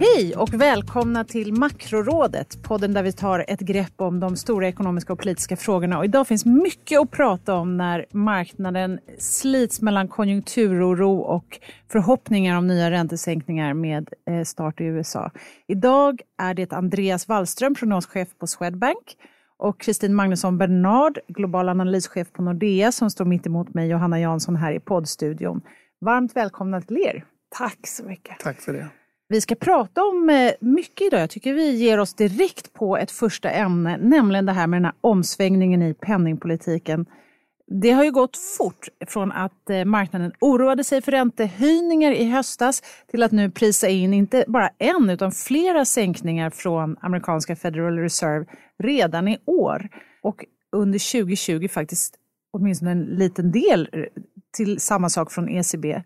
Hej och välkomna till Makrorådet, podden där vi tar ett grepp om de stora ekonomiska och politiska frågorna. Och idag finns mycket att prata om när marknaden slits mellan konjunkturoro och förhoppningar om nya räntesänkningar med eh, start i USA. Idag är det Andreas Wallström, prognoschef på Swedbank och Kristin Magnusson Bernard, global analyschef på Nordea som står mitt emot mig, Johanna Jansson här i poddstudion. Varmt välkomna till er. Tack så mycket. Tack för det. Vi ska prata om eh, mycket idag. Jag tycker vi ger oss direkt på ett första ämne, nämligen det här med den här omsvängningen i penningpolitiken. Det har ju gått fort från att eh, marknaden oroade sig för räntehöjningar i höstas till att nu prisa in inte bara en utan flera sänkningar från amerikanska Federal Reserve redan i år. Och under 2020 faktiskt åtminstone en liten del eh, till samma sak från ECB.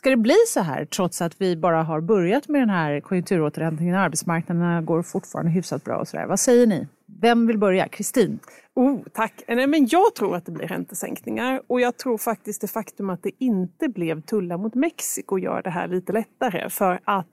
Ska det bli så här trots att vi bara har börjat med den här konjunkturåterhämtningen? Arbetsmarknaderna går fortfarande hyfsat bra och så där. Vad säger ni? Vem vill börja? Kristin? Oh, tack! Eh, nej, men jag tror att det blir räntesänkningar och jag tror faktiskt det faktum att det inte blev tullar mot Mexiko gör det här lite lättare. För att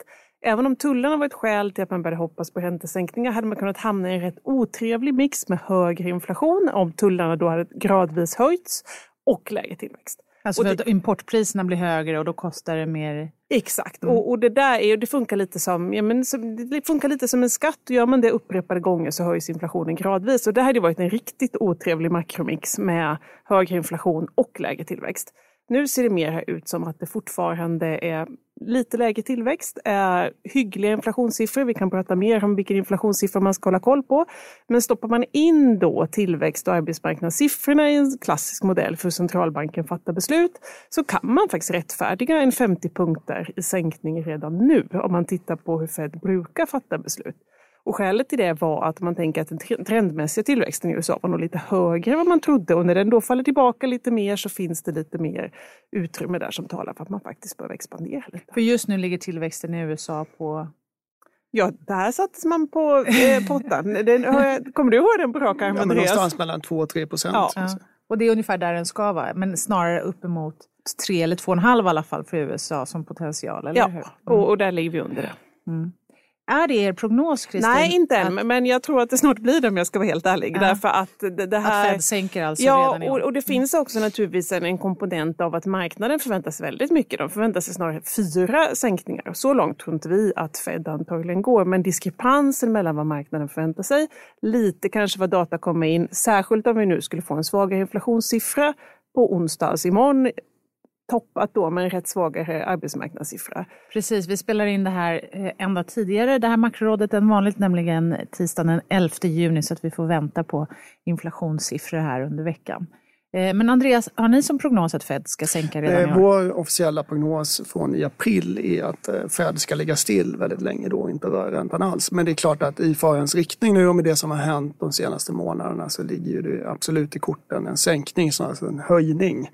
även om tullarna var ett skäl till att man började hoppas på räntesänkningar hade man kunnat hamna i en rätt otrevlig mix med högre inflation om tullarna då hade gradvis höjts och lägre tillväxt. Alltså för att importpriserna blir högre och då kostar det mer? Exakt, mm. och, och, det där är, det funkar lite som, ja, men, det funkar lite som en skatt. Och gör man det upprepade gånger så höjs inflationen gradvis. Och det hade varit en riktigt otrevlig makromix med högre inflation och lägre tillväxt. Nu ser det mer ut som att det fortfarande är lite lägre tillväxt, är hyggliga inflationssiffror. Vi kan prata mer om vilken inflationssiffra man ska hålla koll på. Men stoppar man in då tillväxt och arbetsmarknadssiffrorna i en klassisk modell för hur centralbanken fattar beslut så kan man faktiskt rättfärdiga en 50 punkter i sänkning redan nu om man tittar på hur Fed brukar fatta beslut. Och skälet till det var att man tänker att den trendmässiga tillväxten i USA var nog lite högre än vad man trodde och när den då faller tillbaka lite mer så finns det lite mer utrymme där som talar för att man faktiskt behöver expandera lite. För just nu ligger tillväxten i USA på Ja, där sattes man på eh, pottan. Den, kommer du ihåg den på rak arm, ja, Någonstans mellan 2 och 3 procent. Ja. ja. Och det är ungefär där den ska vara, men snarare uppemot 3 eller 2,5 i alla fall för USA som potential, eller ja, hur? Mm. Och, och där ligger vi under det. Mm. Är det er prognos, Kristin? Nej, inte än, att... men jag tror att det snart blir det om jag ska vara helt ärlig. Ja. Därför att, det, det här... att Fed sänker alltså ja, redan i år. och, och det finns också naturligtvis en, en komponent av att marknaden förväntar sig väldigt mycket. De förväntar sig snarare fyra sänkningar. Så långt tror inte vi att Fed antagligen går. Men diskrepansen mellan vad marknaden förväntar sig, lite kanske vad data kommer in, särskilt om vi nu skulle få en svagare inflationssiffra på onsdag, alltså imorgon toppat då med en rätt svagare arbetsmarknadssiffra. Precis, vi spelar in det här eh, ända tidigare, det här makrorådet än vanligt, nämligen tisdagen den 11 juni, så att vi får vänta på inflationssiffror här under veckan. Eh, men Andreas, har ni som prognos att Fed ska sänka redan i år? Vår officiella prognos från i april är att eh, Fed ska ligga still väldigt länge då och inte röra räntan alls. Men det är klart att i farans riktning nu och med det som har hänt de senaste månaderna så ligger det absolut i korten en sänkning snarare än en höjning.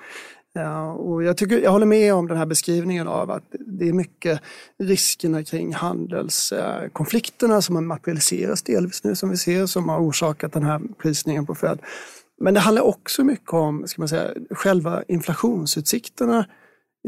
Ja, och jag, tycker, jag håller med om den här beskrivningen av att det är mycket riskerna kring handelskonflikterna som har materialiserats delvis nu som vi ser som har orsakat den här prisningen på Fed. Men det handlar också mycket om ska man säga, själva inflationsutsikterna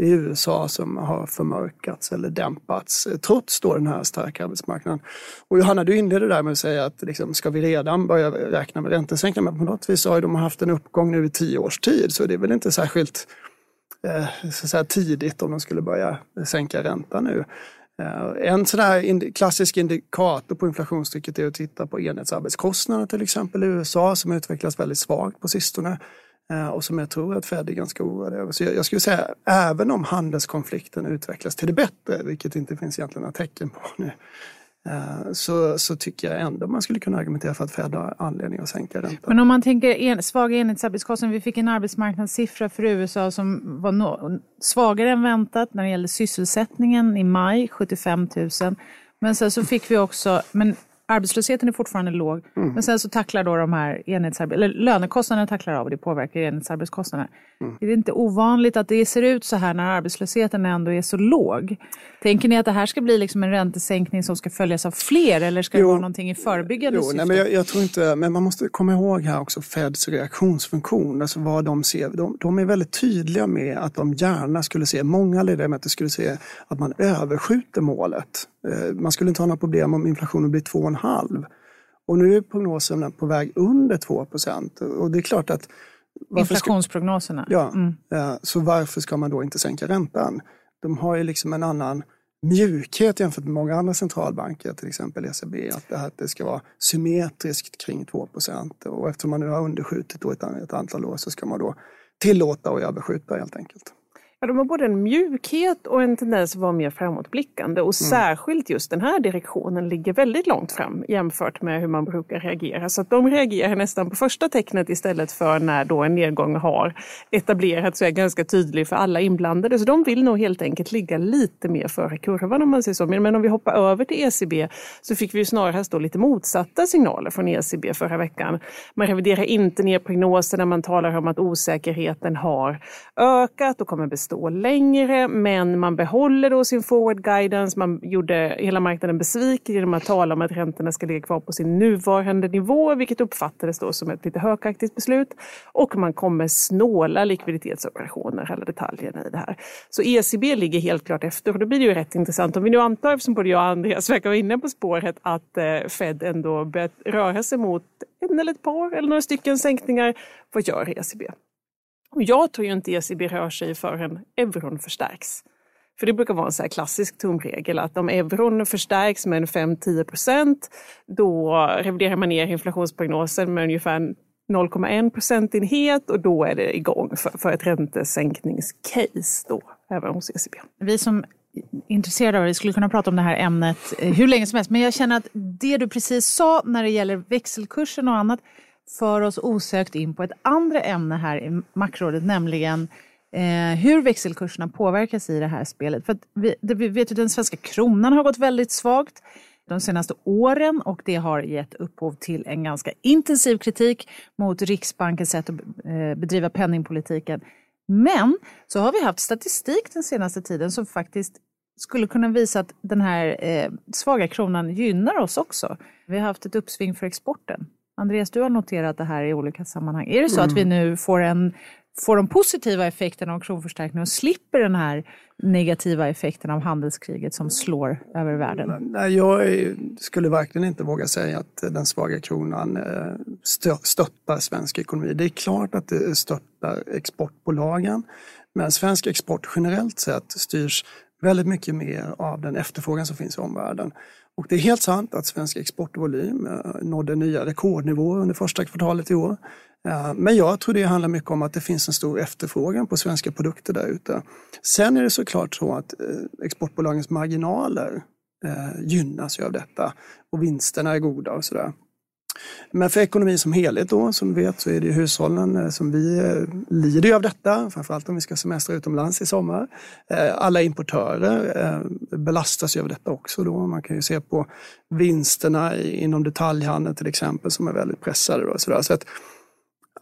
i USA som har förmörkats eller dämpats eh, trots då den här starka arbetsmarknaden. Och Johanna, du inledde där med att säga att liksom, ska vi redan börja räkna med räntesänkningar? Men på något vis har de haft en uppgång nu i tio års tid så det är väl inte särskilt eh, så säga, tidigt om de skulle börja sänka räntan nu. Eh, en sån här klassisk indikator på inflationstrycket är att titta på enhetsarbetskostnader till exempel i USA som utvecklats väldigt svagt på sistone. Eh, och som jag tror att Fed är ganska oroad över. Så jag, jag skulle säga, även om handelskonflikten utvecklas till det bättre, vilket det inte finns egentligen några tecken på nu, eh, så, så tycker jag ändå man skulle kunna argumentera för att Fed har anledning att sänka räntan. Men om man tänker en, svaga enhetsarbetskostnader, vi fick en arbetsmarknadssiffra för USA som var no, svagare än väntat när det gällde sysselsättningen i maj, 75 000. Men sen så fick vi också, men arbetslösheten är fortfarande låg, mm. men sen så tacklar då de här enhetsarbet eller lönekostnaderna tacklar av och det påverkar enhetsarbetskostnaderna. Mm. Är det inte ovanligt att det ser ut så här när arbetslösheten ändå är så låg? Tänker ni att det här ska bli liksom en räntesänkning som ska följas av fler eller ska det jo, vara någonting i förebyggande jo, syfte? Nej, men jag, jag, tror inte, men man måste komma ihåg här också Feds reaktionsfunktion, alltså vad de ser. De, de är väldigt tydliga med att de gärna skulle se, många ledamöter skulle se att man överskjuter målet. Eh, man skulle inte ha några problem om inflationen blir 2,5. Och nu är prognosen på väg under 2 procent. Och det är klart att Inflationsprognoserna? Ska, ja, mm. Eh, så varför ska man då inte sänka räntan? De har ju liksom en annan mjukhet jämfört med många andra centralbanker, till exempel ECB, att det, här, att det ska vara symmetriskt kring 2% och eftersom man nu har underskjutit då ett, ett antal år så ska man då tillåta och överskjuta helt enkelt. Ja, de har både en mjukhet och en tendens att vara mer framåtblickande och mm. särskilt just den här direktionen ligger väldigt långt fram jämfört med hur man brukar reagera. Så att de reagerar nästan på första tecknet istället för när då en nedgång har etablerats och är ganska tydlig för alla inblandade. Så de vill nog helt enkelt ligga lite mer före kurvan om man säger så. Men om vi hoppar över till ECB så fick vi snarast då lite motsatta signaler från ECB förra veckan. Man reviderar inte ner prognoserna, man talar om att osäkerheten har ökat och kommer stå längre men man behåller då sin forward guidance. Man gjorde hela marknaden besviken genom att tala om att räntorna ska ligga kvar på sin nuvarande nivå vilket uppfattades då som ett lite hökaktigt beslut. Och man kommer snåla likviditetsoperationer, alla detaljerna i det här. Så ECB ligger helt klart efter och då blir det ju rätt intressant om vi nu antar, eftersom både jag och Andreas verkar vara inne på spåret, att eh, Fed ändå börjat röra sig mot en eller ett par eller några stycken sänkningar. Vad gör ECB? Och jag tror ju inte ECB rör sig förrän euron förstärks. För det brukar vara en så klassisk tumregel att om euron förstärks med 5-10 procent då reviderar man ner inflationsprognosen med ungefär 0,1 procentenhet och då är det igång för, för ett räntesänkningscase då, även hos ECB. Vi som är intresserade av det, skulle kunna prata om det här ämnet eh, hur länge som helst, men jag känner att det du precis sa när det gäller växelkursen och annat för oss osökt in på ett andra ämne här i makrorådet, nämligen eh, hur växelkurserna påverkas i det här spelet. För vi, det, vi vet att den svenska kronan har gått väldigt svagt de senaste åren och det har gett upphov till en ganska intensiv kritik mot Riksbankens sätt att eh, bedriva penningpolitiken. Men så har vi haft statistik den senaste tiden som faktiskt skulle kunna visa att den här eh, svaga kronan gynnar oss också. Vi har haft ett uppsving för exporten. Andreas, du har noterat det här i olika sammanhang. Är det så mm. att vi nu får, en, får de positiva effekterna av kronförstärkningen och slipper den här negativa effekten av handelskriget som slår över världen? Nej, jag skulle verkligen inte våga säga att den svaga kronan eh, stöttar svensk ekonomi. Det är klart att det stöttar exportbolagen, men svensk export generellt sett styrs väldigt mycket mer av den efterfrågan som finns i omvärlden. Och det är helt sant att svensk exportvolym eh, nådde nya rekordnivåer under första kvartalet i år. Eh, men jag tror det handlar mycket om att det finns en stor efterfrågan på svenska produkter där ute. Sen är det såklart så att eh, exportbolagens marginaler gynnas ju av detta och vinsterna är goda och sådär. Men för ekonomin som helhet då, som du vet, så är det hushållen eh, som vi eh, lider av detta, framförallt om vi ska semestra utomlands i sommar. Eh, alla importörer belastas ju av detta också då. Man kan ju se på vinsterna inom detaljhandeln till exempel som är väldigt pressade. Då, så att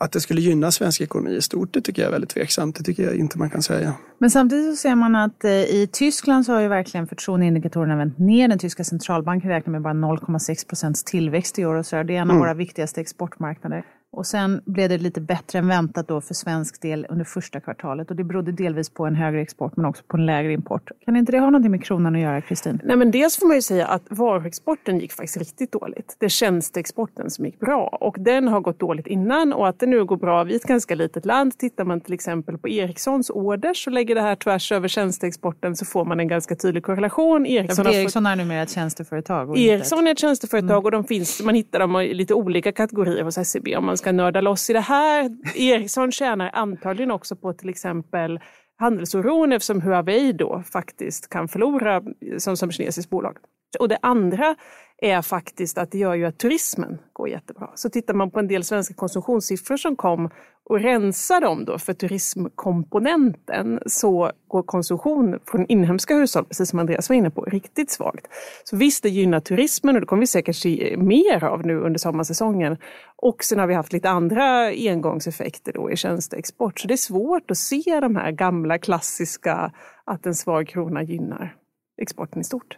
att det skulle gynna svensk ekonomi i stort, det tycker jag är väldigt tveksamt. Det tycker jag inte man kan säga. Men samtidigt så ser man att eh, i Tyskland så har ju verkligen förtroendeindikatorerna vänt ner. Den tyska centralbanken räknar med bara 0,6 procents tillväxt i år och så där. Det är en av mm. våra viktigaste exportmarknader. Och sen blev det lite bättre än väntat då för svensk del under första kvartalet. Och det berodde delvis på en högre export men också på en lägre import. Kan inte det ha någonting med kronan att göra, Kristin? Nej, men dels får man ju säga att varuexporten gick faktiskt riktigt dåligt. Det är tjänsteexporten som gick bra och den har gått dåligt innan och att det nu går bra. Vi är ett ganska litet land. Tittar man till exempel på Ericssons orders och lägger det här tvärs över tjänsteexporten så får man en ganska tydlig korrelation. Ericsson, ja, Ericsson är numera ett tjänsteföretag. Ericsson är ett tjänsteföretag mm. och de finns, man hittar dem i lite olika kategorier hos SEB. Om man ska nörda loss i det här. Ericsson tjänar antagligen också på till exempel handelsoron eftersom Huawei då faktiskt kan förlora som, som kinesiskt bolag. Och det andra är faktiskt att det gör ju att turismen går jättebra. Så tittar man på en del svenska konsumtionssiffror som kom och rensar dem då för turismkomponenten så går konsumtion från inhemska hushåll, precis som Andreas var inne på, riktigt svagt. Så visst, det gynnar turismen och det kommer vi säkert se mer av nu under sommarsäsongen. Och sen har vi haft lite andra engångseffekter då i tjänsteexport. Så det är svårt att se de här gamla klassiska att en svag krona gynnar exporten i stort.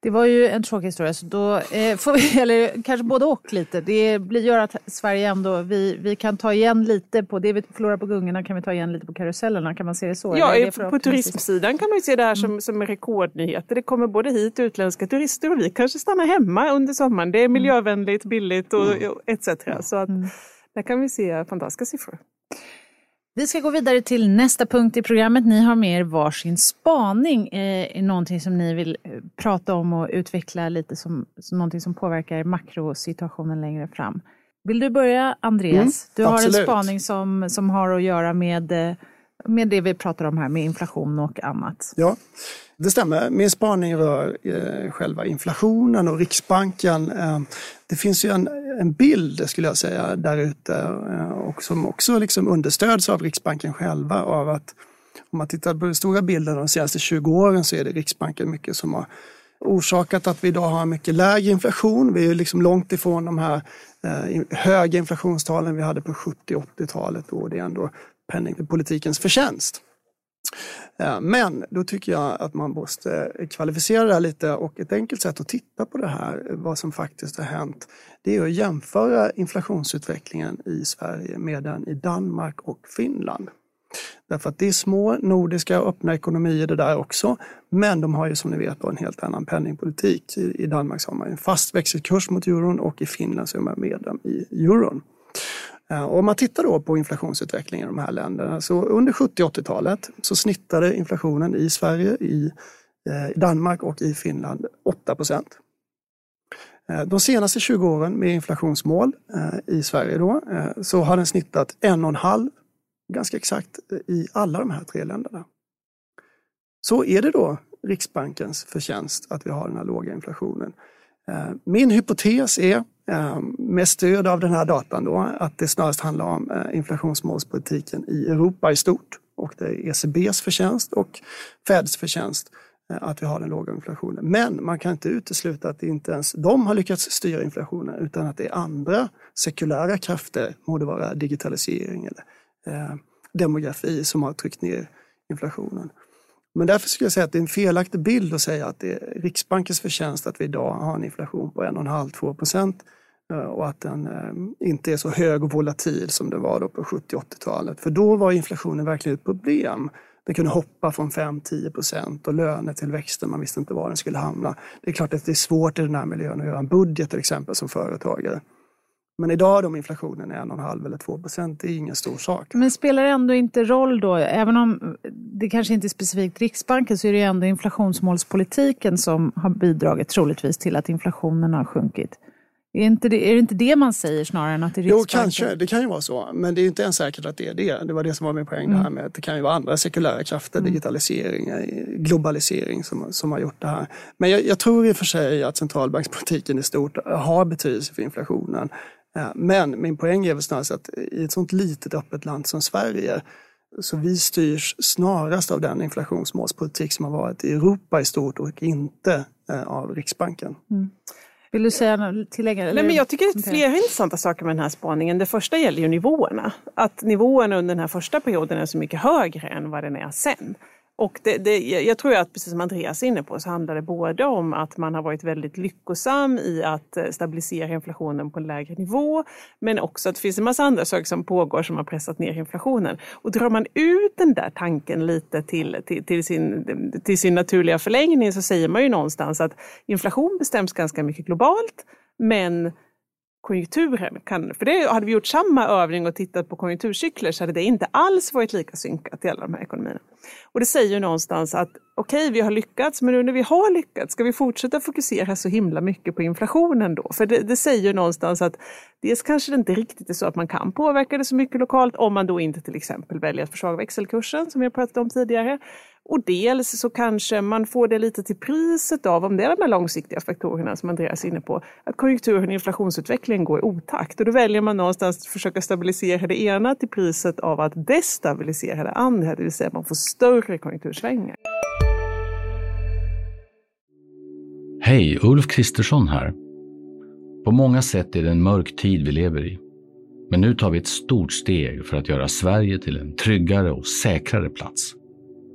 Det var ju en tråkig historia, så då eh, får vi, eller kanske både och lite. Det blir, gör att Sverige ändå, vi, vi kan ta igen lite på det vi förlorar på gungorna kan vi ta igen lite på karusellerna, kan man se det så? Ja, det på, på turismsidan kan man ju se det här som, mm. som rekordnyheter. Det kommer både hit utländska turister och vi kanske stannar hemma under sommaren. Det är mm. miljövänligt, billigt och, mm. etc. Så att, mm. där kan vi se fantastiska siffror. Vi ska gå vidare till nästa punkt i programmet. Ni har med er varsin spaning, eh, någonting som ni vill eh, prata om och utveckla lite som, som någonting som påverkar makrosituationen längre fram. Vill du börja Andreas? Mm, du har absolut. en spaning som, som har att göra med, eh, med det vi pratar om här med inflation och annat. Ja, det stämmer. Min spaning rör eh, själva inflationen och Riksbanken. Eh, det finns ju en, en bild, skulle jag säga, där ute eh, och som också liksom understöds av Riksbanken själva av att om man tittar på den stora bilden de senaste 20 åren så är det Riksbanken mycket som har orsakat att vi idag har en mycket lägre inflation. Vi är liksom långt ifrån de här eh, höga inflationstalen vi hade på 70 80-talet och det är ändå penningpolitikens förtjänst. Eh, men då tycker jag att man måste kvalificera det här lite och ett enkelt sätt att titta på det här, vad som faktiskt har hänt, det är att jämföra inflationsutvecklingen i Sverige med den i Danmark och Finland. Därför att det är små nordiska öppna ekonomier det där också. Men de har ju som ni vet en helt annan penningpolitik. I Danmark så har man en fast växelkurs mot euron och i Finland så är man medlem i euron. Eh, om man tittar då på inflationsutvecklingen i de här länderna så under 70 och 80-talet så snittade inflationen i Sverige, i eh, Danmark och i Finland 8 procent. Eh, de senaste 20 åren med inflationsmål i Sverige då, så har den snittat 1,5 ganska exakt i alla de här tre länderna. Så är det då Riksbankens förtjänst att vi har den här låga inflationen. Eh, min hypotes är eh, med stöd av den här datan då, att det snarast handlar om eh, inflationsmålspolitiken i Europa i stort. Och det är ECBs förtjänst och Feds förtjänst att vi har den låga inflationen. Men man kan inte utesluta att inte ens de har lyckats styra inflationen utan att det är andra sekulära krafter, må det vara digitalisering eller eh, demografi, som har tryckt ner inflationen. Men därför skulle jag säga att det är en felaktig bild att säga att det är Riksbankens förtjänst att vi idag har en inflation på 1,5-2 procent eh, och att den eh, inte är så hög och volatil som den var då på 70-80-talet. För då var inflationen verkligen ett problem. Den kunde hoppa från 5-10 procent och lönetillväxten, man visste inte var den skulle hamna. Det är klart att det är svårt i den här miljön att göra en budget till exempel som företagare. Men idag om inflationen är 1,5 eller 2 procent, det är ingen stor sak. Men spelar det ändå inte roll då, även om det kanske inte är specifikt Riksbanken, så är det ändå inflationsmålspolitiken som har bidragit troligtvis till att inflationen har sjunkit. Är, inte det, är det inte det man säger snarare än att det är Riksbanken? Jo, kanske. Det kan ju vara så. Men det är inte ens säkert att det är det. Det var det som var min poäng. Mm. Här med att det kan ju vara andra sekulära krafter, mm. digitalisering, globalisering som, som har gjort det här. Men jag, jag tror i och för sig att centralbankspolitiken i stort har betydelse för inflationen. Men min poäng är väl snarast att i ett sånt litet öppet land som Sverige så vi styrs snarast av den inflationsmålspolitik som har varit i Europa i stort och inte eh, av Riksbanken. Mm. Vill du säga tillägga? Nej, men jag tycker det är flera intressanta saker med den här spaningen. Det första gäller ju nivåerna. Att nivåerna under den här första perioden är så mycket högre än vad den är sen. Och det, det, jag tror att precis som Andreas är inne på så handlar det både om att man har varit väldigt lyckosam i att eh, stabilisera inflationen på en lägre nivå men också att det finns en massa andra saker som pågår som har pressat ner inflationen. Och drar man ut den där tanken lite till, till, till, sin, till sin naturliga förlängning så säger man ju någonstans att inflation bestäms ganska mycket globalt men konjunkturen kan, för det hade vi gjort samma övning och tittat på konjunkturcykler så hade det inte alls varit lika synkat i alla de här ekonomierna. Och det säger ju någonstans att okej, okay, vi har lyckats, men nu när vi har lyckats, ska vi fortsätta fokusera så himla mycket på inflationen då? För det, det säger ju någonstans att dels kanske det inte riktigt är så att man kan påverka det så mycket lokalt om man då inte till exempel väljer att försvaga växelkursen som vi har pratat om tidigare. Och dels så kanske man får det lite till priset av, om det är de här långsiktiga faktorerna som Andreas är inne på, att konjunkturen och inflationsutvecklingen går i otakt. Och då väljer man någonstans att försöka stabilisera det ena till priset av att destabilisera det andra, det vill säga att man får större konjunktursvängningar. Hej, Ulf Kristersson här. På många sätt är det en mörk tid vi lever i. Men nu tar vi ett stort steg för att göra Sverige till en tryggare och säkrare plats.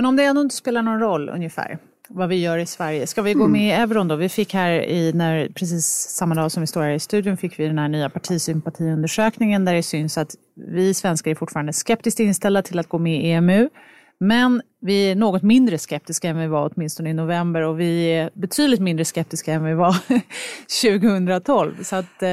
Men om det ändå inte spelar någon roll ungefär vad vi gör i Sverige. Ska vi gå med i euron då? Vi fick här i, när, precis samma dag som vi står här i studion, fick vi den här nya partisympatiundersökningen där det syns att vi svenskar är fortfarande skeptiskt inställda till att gå med i EMU. Men vi är något mindre skeptiska än vi var åtminstone i november och vi är betydligt mindre skeptiska än vi var 2012. Så att, eh,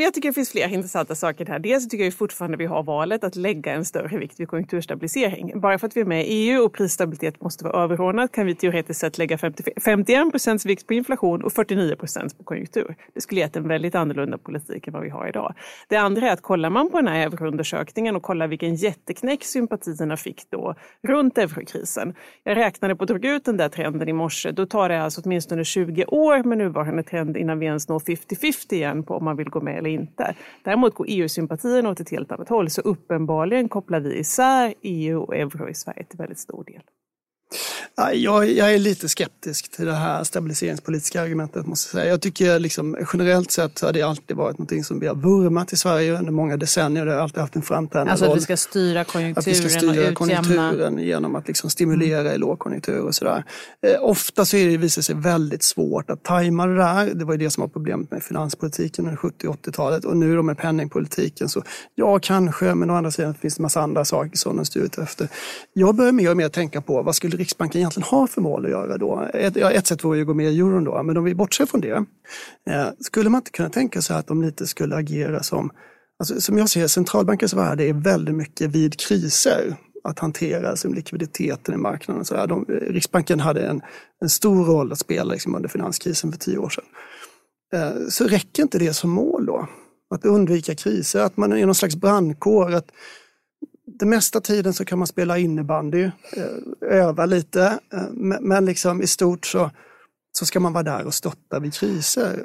jag tycker det finns fler intressanta saker här. Dels tycker jag fortfarande vi har valet att lägga en större vikt vid konjunkturstabilisering. Bara för att vi är med i EU och prisstabilitet måste vara överordnat kan vi teoretiskt sett lägga 50, 51 procents vikt på inflation och 49 procent på konjunktur. Det skulle gett en väldigt annorlunda politik än vad vi har idag. Det andra är att kollar man på den här euroundersökningen och kollar vilken jätteknäck sympatierna fick då runt euro eurokrisen. Jag räknade på och drog ut den där trenden i morse. Då tar det alltså åtminstone 20 år med nuvarande trend innan vi ens når 50-50 igen på om man vill gå med eller inte. Däremot går EU-sympatierna åt ett helt annat håll. Så uppenbarligen kopplar vi isär EU och euro i Sverige till väldigt stor del. Jag, jag är lite skeptisk till det här stabiliseringspolitiska argumentet måste jag säga. Jag tycker liksom, generellt sett har det alltid varit något som vi har vurmat i Sverige under många decennier. Det har alltid haft en framträdande alltså roll. Att vi ska styra konjunkturen ska styra och konjunkturen genom att liksom stimulera mm. i lågkonjunktur och sådär. Eh, ofta så är det, visar sig väldigt svårt att tajma det där. Det var ju det som var problemet med finanspolitiken under 70 och 80-talet och nu då med penningpolitiken så ja, kanske, men å andra sidan finns det en massa andra saker som den styr efter. Jag börjar mer och mer tänka på vad skulle Riksbanken egentligen har för mål att göra då? Ett, ja, ett sätt vore ju att gå med i euron då, men om vi bortser från det. Eh, skulle man inte kunna tänka sig att de lite skulle agera som, alltså, som jag ser centralbankens värde är väldigt mycket vid kriser att hantera som likviditeten i marknaden. Så de, Riksbanken hade en, en stor roll att spela liksom under finanskrisen för tio år sedan. Eh, så räcker inte det som mål då? Att undvika kriser, att man är någon slags brandkår, att det mesta tiden så kan man spela innebandy, eh, öva lite, eh, men liksom i stort så, så ska man vara där och stötta vid kriser.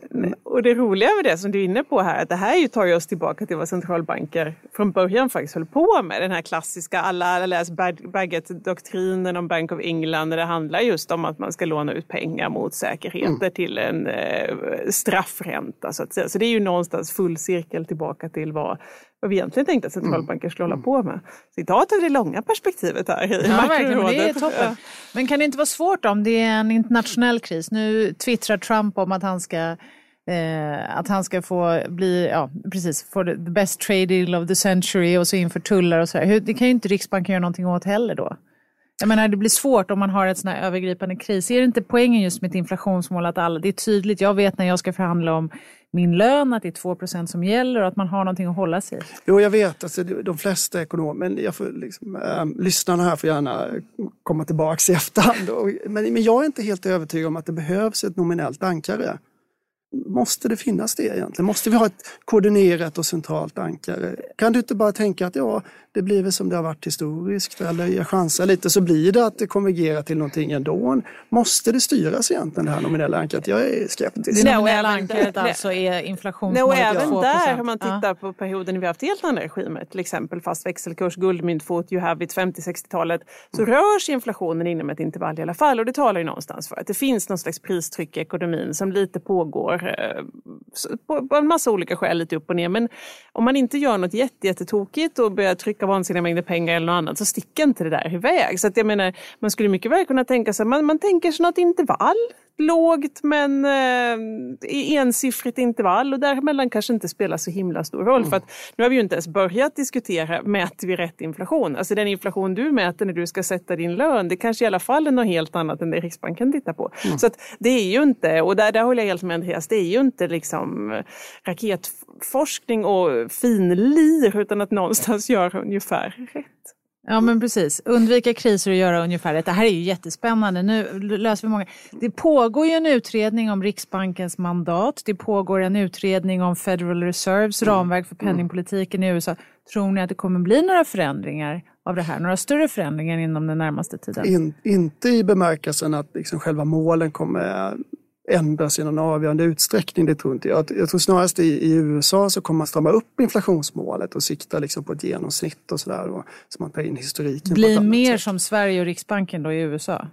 Och det roliga med det som du är inne på här, att det här tar ju oss tillbaka till vad centralbanker från början faktiskt höll på med. Den här klassiska, alla läst Baggett-doktrinen om Bank of England, där det handlar just om att man ska låna ut pengar mot säkerheter mm. till en eh, straffränta. Så, att säga. så det är ju någonstans full cirkel tillbaka till vad vad vi egentligen tänkte att centralbanker skulle mm. hålla på med. Citat av det långa perspektivet här i ja, verkligen, det är toppen. Ja. Men kan det inte vara svårt om det är en internationell kris? Nu twittrar Trump om att han ska Eh, att han ska få bli, ja precis, for the best trade deal of the century och så inför tullar och så här. Det kan ju inte Riksbanken göra någonting åt heller då. Jag menar det blir svårt om man har ett sån här övergripande kris. Är det inte poängen just med ett inflationsmål att alla, det är tydligt, jag vet när jag ska förhandla om min lön, att det är 2% som gäller och att man har någonting att hålla sig i. Jo, jag vet. Alltså, de flesta ekonomer, jag får liksom, äh, lyssnarna här får gärna komma tillbaka i efterhand. men, men jag är inte helt övertygad om att det behövs ett nominellt ankare. Måste det finnas det egentligen? Måste vi ha ett koordinerat och centralt ankare? Kan du inte bara tänka att ja, det blir väl som det har varit historiskt eller jag chansar lite så blir det att det konvergerar till någonting ändå. Måste det styras egentligen det här nominella ankaret? Jag är skeptisk. Det nominella ankaret alltså är inflationsmålet no, Även där, om man tittar på perioden när vi har haft helt andra regimer, till exempel fast växelkurs, guldmyntfot, you have it, 50-60-talet, så mm. rör sig inflationen inom ett intervall i alla fall och det talar ju någonstans för att det finns någon slags pristryck i ekonomin som lite pågår eh, på en massa olika skäl, lite upp och ner. Men om man inte gör något jättetokigt och börjar trycka vansinniga mängder pengar eller något annat så sticker inte det där iväg. Så att jag menar, man skulle mycket väl kunna tänka sig, man, man tänker sig något intervall lågt men eh, i ensiffrigt intervall och däremellan kanske inte spelar så himla stor roll. Mm. För att nu har vi ju inte ens börjat diskutera, mäter vi rätt inflation? Alltså den inflation du mäter när du ska sätta din lön, det kanske i alla fall är något helt annat än det Riksbanken tittar på. Mm. Så att det är ju inte, och där, där håller jag helt med Andreas, det är ju inte liksom raketforskning och finlir utan att någonstans göra ungefär rätt. Ja men precis, undvika kriser och göra ungefär det. Det här är ju jättespännande. Nu löser vi många. Det pågår ju en utredning om Riksbankens mandat. Det pågår en utredning om Federal Reserves mm. ramverk för penningpolitiken i USA. Tror ni att det kommer bli några förändringar av det här? Några större förändringar inom den närmaste tiden? In, inte i bemärkelsen att liksom själva målen kommer ändras i någon avgörande utsträckning. Det tror inte jag. Jag tror snarast i, i USA så kommer man strama upp inflationsmålet och sikta liksom på ett genomsnitt och sådär. Så man tar in historiken. Bli mer sätt. som Sverige och Riksbanken då i USA?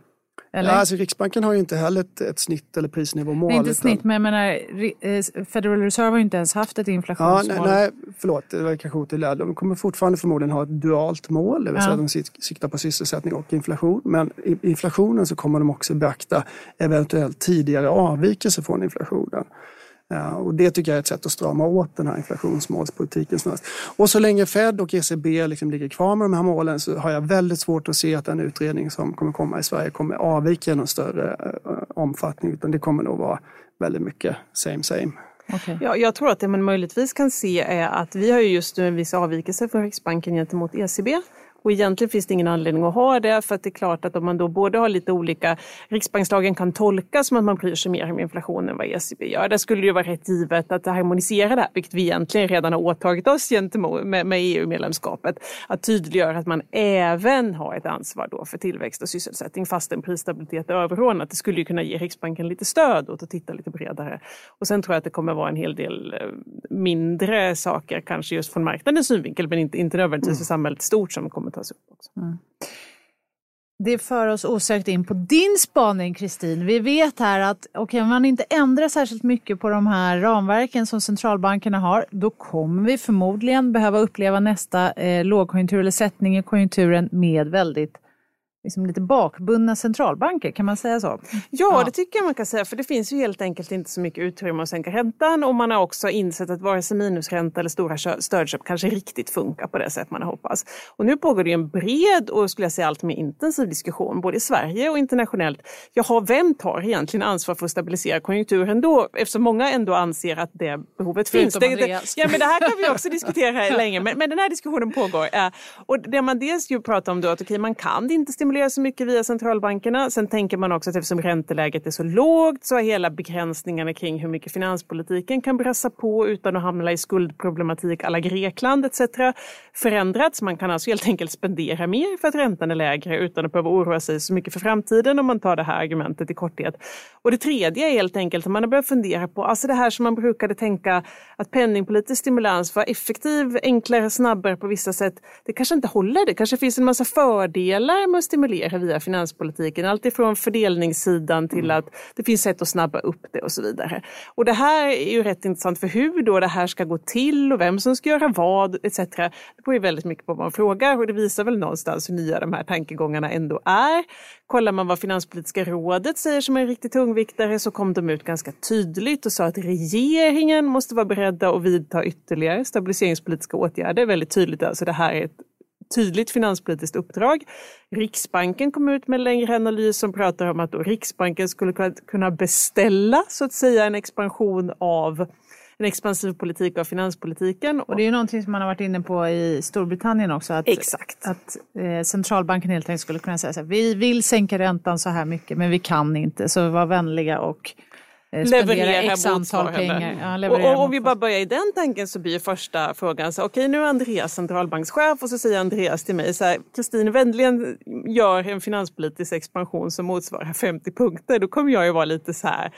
Eller? Ja, alltså Riksbanken har ju inte heller ett, ett snitt eller prisnivåmål. Nej, inte utan... snitt, men jag menar, eh, Federal Reserve har ju inte ens haft ett inflationsmål. Ja, nej, nej, förlåt, det var kanske otydligt. De kommer fortfarande förmodligen ha ett dualt mål, det vill säga ja. de siktar på sysselsättning och inflation. Men i inflationen så kommer de också beakta eventuellt tidigare avvikelser från inflationen. Ja, och det tycker jag är ett sätt att strama åt den här inflationsmålspolitiken snarast. Och så länge Fed och ECB liksom ligger kvar med de här målen så har jag väldigt svårt att se att den utredning som kommer komma i Sverige kommer avvika i någon större uh, omfattning utan det kommer nog vara väldigt mycket same same. Okay. Ja, jag tror att det man möjligtvis kan se är att vi har ju just nu en viss avvikelse från Riksbanken gentemot ECB. Och egentligen finns det ingen anledning att ha det för att det är klart att om man då både har lite olika, Riksbankslagen kan tolkas som att man bryr sig mer om inflationen än vad ECB gör. Där skulle det ju vara rätt givet att harmonisera det här, vilket vi egentligen redan har åtagit oss gentemot med, med EU-medlemskapet. Att tydliggöra att man även har ett ansvar då för tillväxt och sysselsättning fastän prisstabilitet är överordnat. Det skulle ju kunna ge Riksbanken lite stöd åt att titta lite bredare. Och sen tror jag att det kommer vara en hel del eh, mindre saker, kanske just från marknadens synvinkel, men inte, inte nödvändigtvis för samhället stort som kommer tas upp också. Mm. Det för oss osökt in på din spaning Kristin. Vi vet här att okay, om man inte ändrar särskilt mycket på de här ramverken som centralbankerna har, då kommer vi förmodligen behöva uppleva nästa eh, lågkonjunktur eller sättning i konjunkturen med väldigt liksom lite bakbundna centralbanker, kan man säga så? Ja, ja, det tycker jag man kan säga, för det finns ju helt enkelt inte så mycket utrymme att sänka räntan och man har också insett att vare sig minusränta eller stora stödköp kanske riktigt funkar på det sätt man har hoppats. Och nu pågår det en bred och skulle jag säga allt mer intensiv diskussion, både i Sverige och internationellt. Jaha, vem tar egentligen ansvar för att stabilisera konjunkturen då? Eftersom många ändå anser att det behovet finns. Det, det, ja, men det här kan vi också diskutera länge, men, men den här diskussionen pågår. Och det man dels ju pratar om då att okay, man kan inte stimulera stimulera så mycket via centralbankerna. Sen tänker man också att eftersom ränteläget är så lågt så har hela begränsningarna kring hur mycket finanspolitiken kan brassa på utan att hamna i skuldproblematik alla Grekland etc. förändrats. Man kan alltså helt enkelt spendera mer för att räntan är lägre utan att behöva oroa sig så mycket för framtiden om man tar det här argumentet i korthet. Och det tredje är helt enkelt att man har börjat fundera på alltså det här som man brukade tänka att penningpolitisk stimulans var effektiv, enklare, snabbare på vissa sätt. Det kanske inte håller. Det kanske finns en massa fördelar med att stimulera via finanspolitiken. Alltifrån fördelningssidan till mm. att det finns sätt att snabba upp det och så vidare. Och det här är ju rätt intressant för hur då det här ska gå till och vem som ska göra vad etc. Det beror ju väldigt mycket på vad man frågar och det visar väl någonstans hur nya de här tankegångarna ändå är. Kollar man vad Finanspolitiska rådet säger som en riktig tungviktare så kom de ut ganska tydligt och sa att regeringen måste vara beredda att vidta ytterligare stabiliseringspolitiska åtgärder. Väldigt tydligt alltså det här är ett tydligt finanspolitiskt uppdrag. Riksbanken kom ut med en längre analys som pratar om att Riksbanken skulle kunna beställa så att säga en expansion av en expansiv politik av finanspolitiken. Och det är ju någonting som man har varit inne på i Storbritannien också. Att, Exakt. Att eh, centralbanken helt enkelt skulle kunna säga så här, vi vill sänka räntan så här mycket men vi kan inte, så var vänliga och leverera x antal pengar. Ja, och, och om vi bara börjar i den tanken så blir första frågan så okej okay, nu är Andreas centralbankschef och så säger Andreas till mig så här Kristin vänligen gör en finanspolitisk expansion som motsvarar 50 punkter. Då kommer jag ju vara lite så här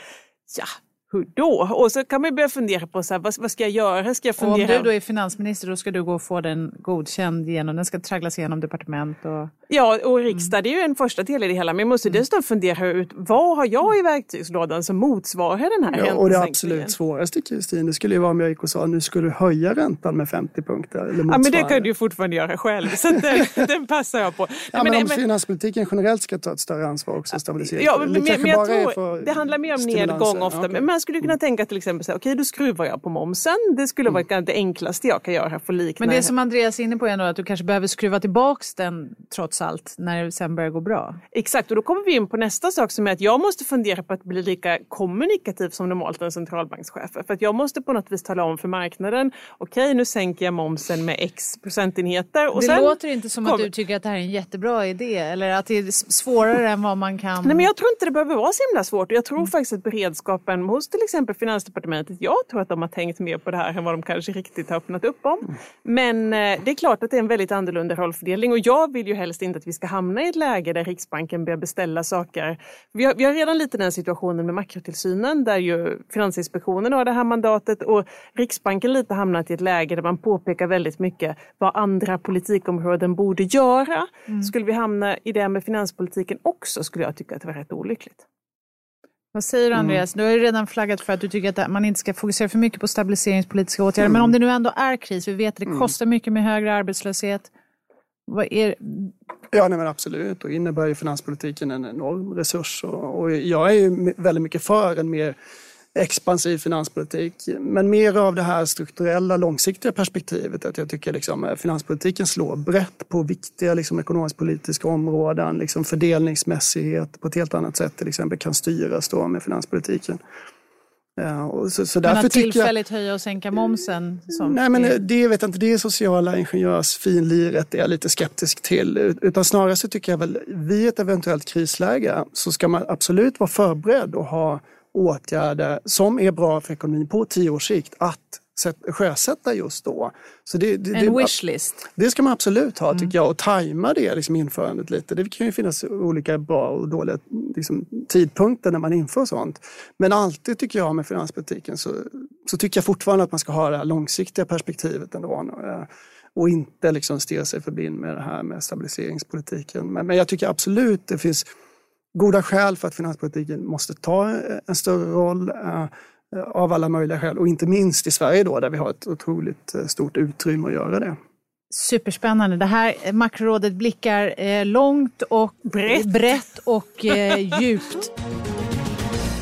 ja hur då? Och så kan man börja fundera på så här, vad, vad, ska jag göra? Ska jag fundera? Och om du då är finansminister då ska du gå och få den godkänd genom, den ska tragglas igenom departement och... Ja, och riksdag det är ju en första del i det hela. Men jag måste mm. dessutom fundera ut vad har jag i verktygslådan som motsvarar den här ja, Och det absolut svåraste Kristin, det skulle ju vara om jag gick och sa nu ska du höja räntan med 50 punkter. Eller ja, men det kan du ju fortfarande göra själv. Så den, den passar jag på. Ja, men, men om men, finanspolitiken generellt ska ta ett större ansvar också, stabilisering. Ja, men, men, men jag tror, det handlar mer om nedgång ofta. Okay. Men man skulle kunna tänka till exempel så okej okay, då skruvar jag på momsen. Det skulle vara mm. det enklaste jag kan göra för att likna. Men det som Andreas är inne på är nog att du kanske behöver skruva tillbaks den trots allt när det sen börjar gå bra. Exakt, och då kommer vi in på nästa sak som är att jag måste fundera på att bli lika kommunikativ som normalt en centralbankschef. För att jag måste på något vis tala om för marknaden, okej okay, nu sänker jag momsen med x procentenheter. Och det sen låter inte som kom... att du tycker att det här är en jättebra idé eller att det är svårare än vad man kan... Nej men jag tror inte det behöver vara så himla svårt. Jag tror mm. faktiskt att beredskapen hos till exempel Finansdepartementet, jag tror att de har tänkt mer på det här än vad de kanske riktigt har öppnat upp om. Men eh, det är klart att det är en väldigt annorlunda rollfördelning och jag vill ju helst inte att vi ska hamna i ett läge där Riksbanken börjar beställa saker. Vi har, vi har redan lite den situationen med makrotillsynen där ju Finansinspektionen har det här mandatet och Riksbanken lite hamnat i ett läge där man påpekar väldigt mycket vad andra politikområden borde göra. Mm. Skulle vi hamna i det med finanspolitiken också skulle jag tycka att det var rätt olyckligt. Vad säger du mm. Andreas? Mm. Du har ju redan flaggat för att du tycker att man inte ska fokusera för mycket på stabiliseringspolitiska åtgärder. Mm. Men om det nu ändå är kris, vi vet att det mm. kostar mycket med högre arbetslöshet. Vad är... Ja, nej, men absolut. Och innebär ju finanspolitiken en enorm resurs. Och, och jag är ju väldigt mycket för en mer expansiv finanspolitik. Men mer av det här strukturella långsiktiga perspektivet. Att jag tycker liksom, eh, finanspolitiken slår brett på viktiga liksom, ekonomisk-politiska områden. Liksom fördelningsmässighet på ett helt annat sätt till exempel kan styras då med finanspolitiken. Ja, så, så men att tillfälligt jag, höja och sänka momsen? nej, men det vet jag inte. Det sociala ingenjörsfinliret är jag lite skeptisk till. Utan snarare så tycker jag väl vid ett eventuellt krisläge så ska man absolut vara förberedd och ha åtgärder som är bra för ekonomin på tio års sikt att sjösätta just då. Så det, det, en wishlist? Det ska man absolut ha tycker mm. jag och tajma det liksom införandet lite. Det kan ju finnas olika bra och dåliga liksom, tidpunkter när man inför sånt. Men alltid tycker jag med finanspolitiken så, så tycker jag fortfarande att man ska ha det här långsiktiga perspektivet ändå. Och inte liksom stirra sig för blind med det här med stabiliseringspolitiken. Men, men jag tycker absolut det finns goda skäl för att finanspolitiken måste ta en större roll eh, av alla möjliga skäl och inte minst i Sverige då där vi har ett otroligt eh, stort utrymme att göra det. Superspännande. Det här makrorådet blickar eh, långt och brett, brett och djupt.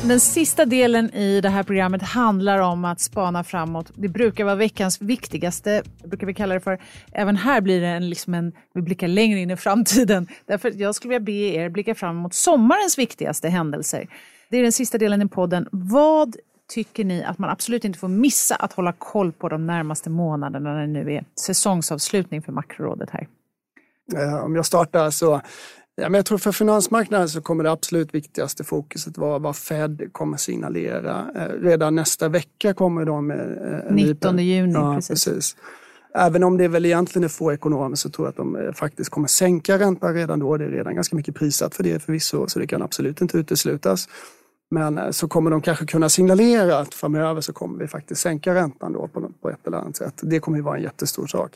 Den sista delen i det här programmet handlar om att spana framåt. Det brukar vara veckans viktigaste, brukar vi kalla det för. Även här blir det en, liksom en vi blickar längre in i framtiden. Därför jag skulle vilja be er blicka fram mot sommarens viktigaste händelser. Det är den sista delen i podden. Vad tycker ni att man absolut inte får missa att hålla koll på de närmaste månaderna när det nu är säsongsavslutning för makrorådet här? Eh, om jag startar så Ja, men jag tror för finansmarknaden så kommer det absolut viktigaste fokuset vara vad Fed kommer signalera. Eh, redan nästa vecka kommer de med... 19 juni, ja, precis. precis. Även om det väl egentligen är få ekonomer så tror jag att de eh, faktiskt kommer sänka räntan redan då. Det är redan ganska mycket prissatt för det förvisso, så det kan absolut inte uteslutas. Men eh, så kommer de kanske kunna signalera att framöver så kommer vi faktiskt sänka räntan då på, på ett eller annat sätt. Det kommer ju vara en jättestor sak.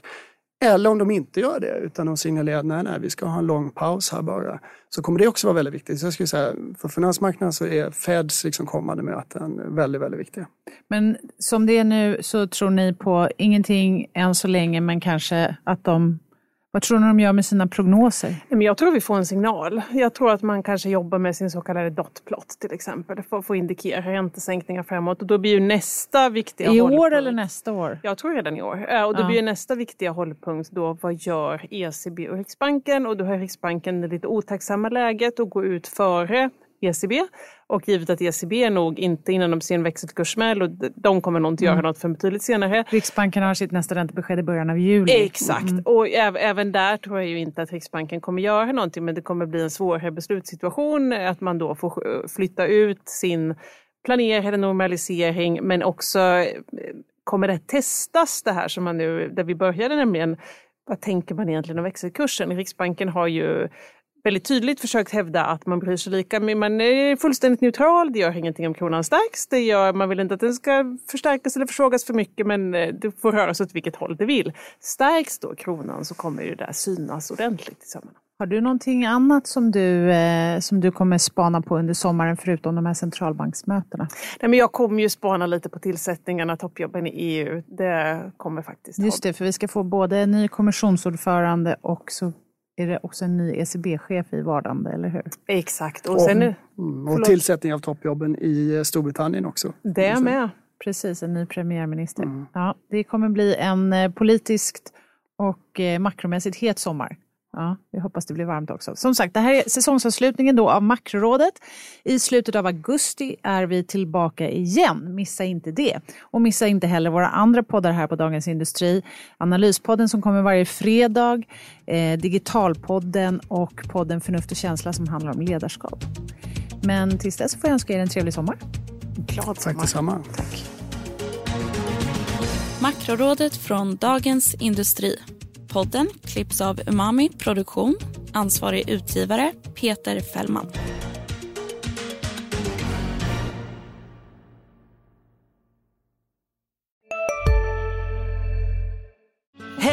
Eller om de inte gör det utan de signalerar att nej, nej, vi ska ha en lång paus här bara. Så kommer det också vara väldigt viktigt. Så jag skulle säga, för finansmarknaden så är Feds liksom kommande möten väldigt, väldigt viktiga. Men som det är nu så tror ni på ingenting än så länge men kanske att de vad tror ni de gör med sina prognoser? Jag tror vi får en signal. Jag tror att man kanske jobbar med sin så kallade dotplot till exempel för att få indikera räntesänkningar framåt. Och då blir ju nästa viktiga I hållpunkt, år eller nästa år? Jag tror redan i år. Och då ja. blir nästa viktiga hållpunkt då vad gör ECB och Riksbanken? Och då har Riksbanken det lite otacksamma läget att gå ut före ECB. Och givet att ECB är nog inte innan de ser en växelkurssmäll och de kommer nog inte göra mm. något för betydligt senare. Riksbanken har sitt nästa räntebesked i början av juli. Exakt, mm. och även där tror jag ju inte att Riksbanken kommer göra någonting men det kommer bli en svårare beslutssituation att man då får flytta ut sin planerade normalisering men också eh, kommer det testas det här som man nu, där vi började nämligen vad tänker man egentligen om växelkursen? Riksbanken har ju väldigt tydligt försökt hävda att man bryr sig lika mycket. Man är fullständigt neutral, det gör ingenting om kronan stärks. Det gör, man vill inte att den ska förstärkas eller försvagas för mycket men eh, det får röra sig åt vilket håll det vill. Stärks då kronan så kommer det där synas ordentligt i sömmarna. Har du någonting annat som du, eh, som du kommer spana på under sommaren förutom de här centralbanksmötena? Nej, men jag kommer ju spana lite på tillsättningarna, toppjobben i EU. Det kommer faktiskt. Just det, för vi ska få både en ny kommissionsordförande och så är det också en ny ECB-chef i vardande, eller hur? Exakt. Och, sen, mm, och tillsättning av toppjobben i eh, Storbritannien också. Det med. Precis, en ny premiärminister. Mm. Ja, det kommer bli en eh, politiskt och eh, makromässigt het sommar. Ja, vi hoppas det blir varmt också. Som sagt, det här är säsongsavslutningen då av Makrorådet. I slutet av augusti är vi tillbaka igen. Missa inte det. Och missa inte heller våra andra poddar här på Dagens Industri. Analyspodden som kommer varje fredag, eh, Digitalpodden och podden Förnuft och känsla som handlar om ledarskap. Men tills dess får jag önska er en trevlig sommar. Glad sommar. Tack detsamma. Tack. Makrorådet från Dagens Industri. Podden klipps av Umami Produktion. Ansvarig utgivare Peter Fällman.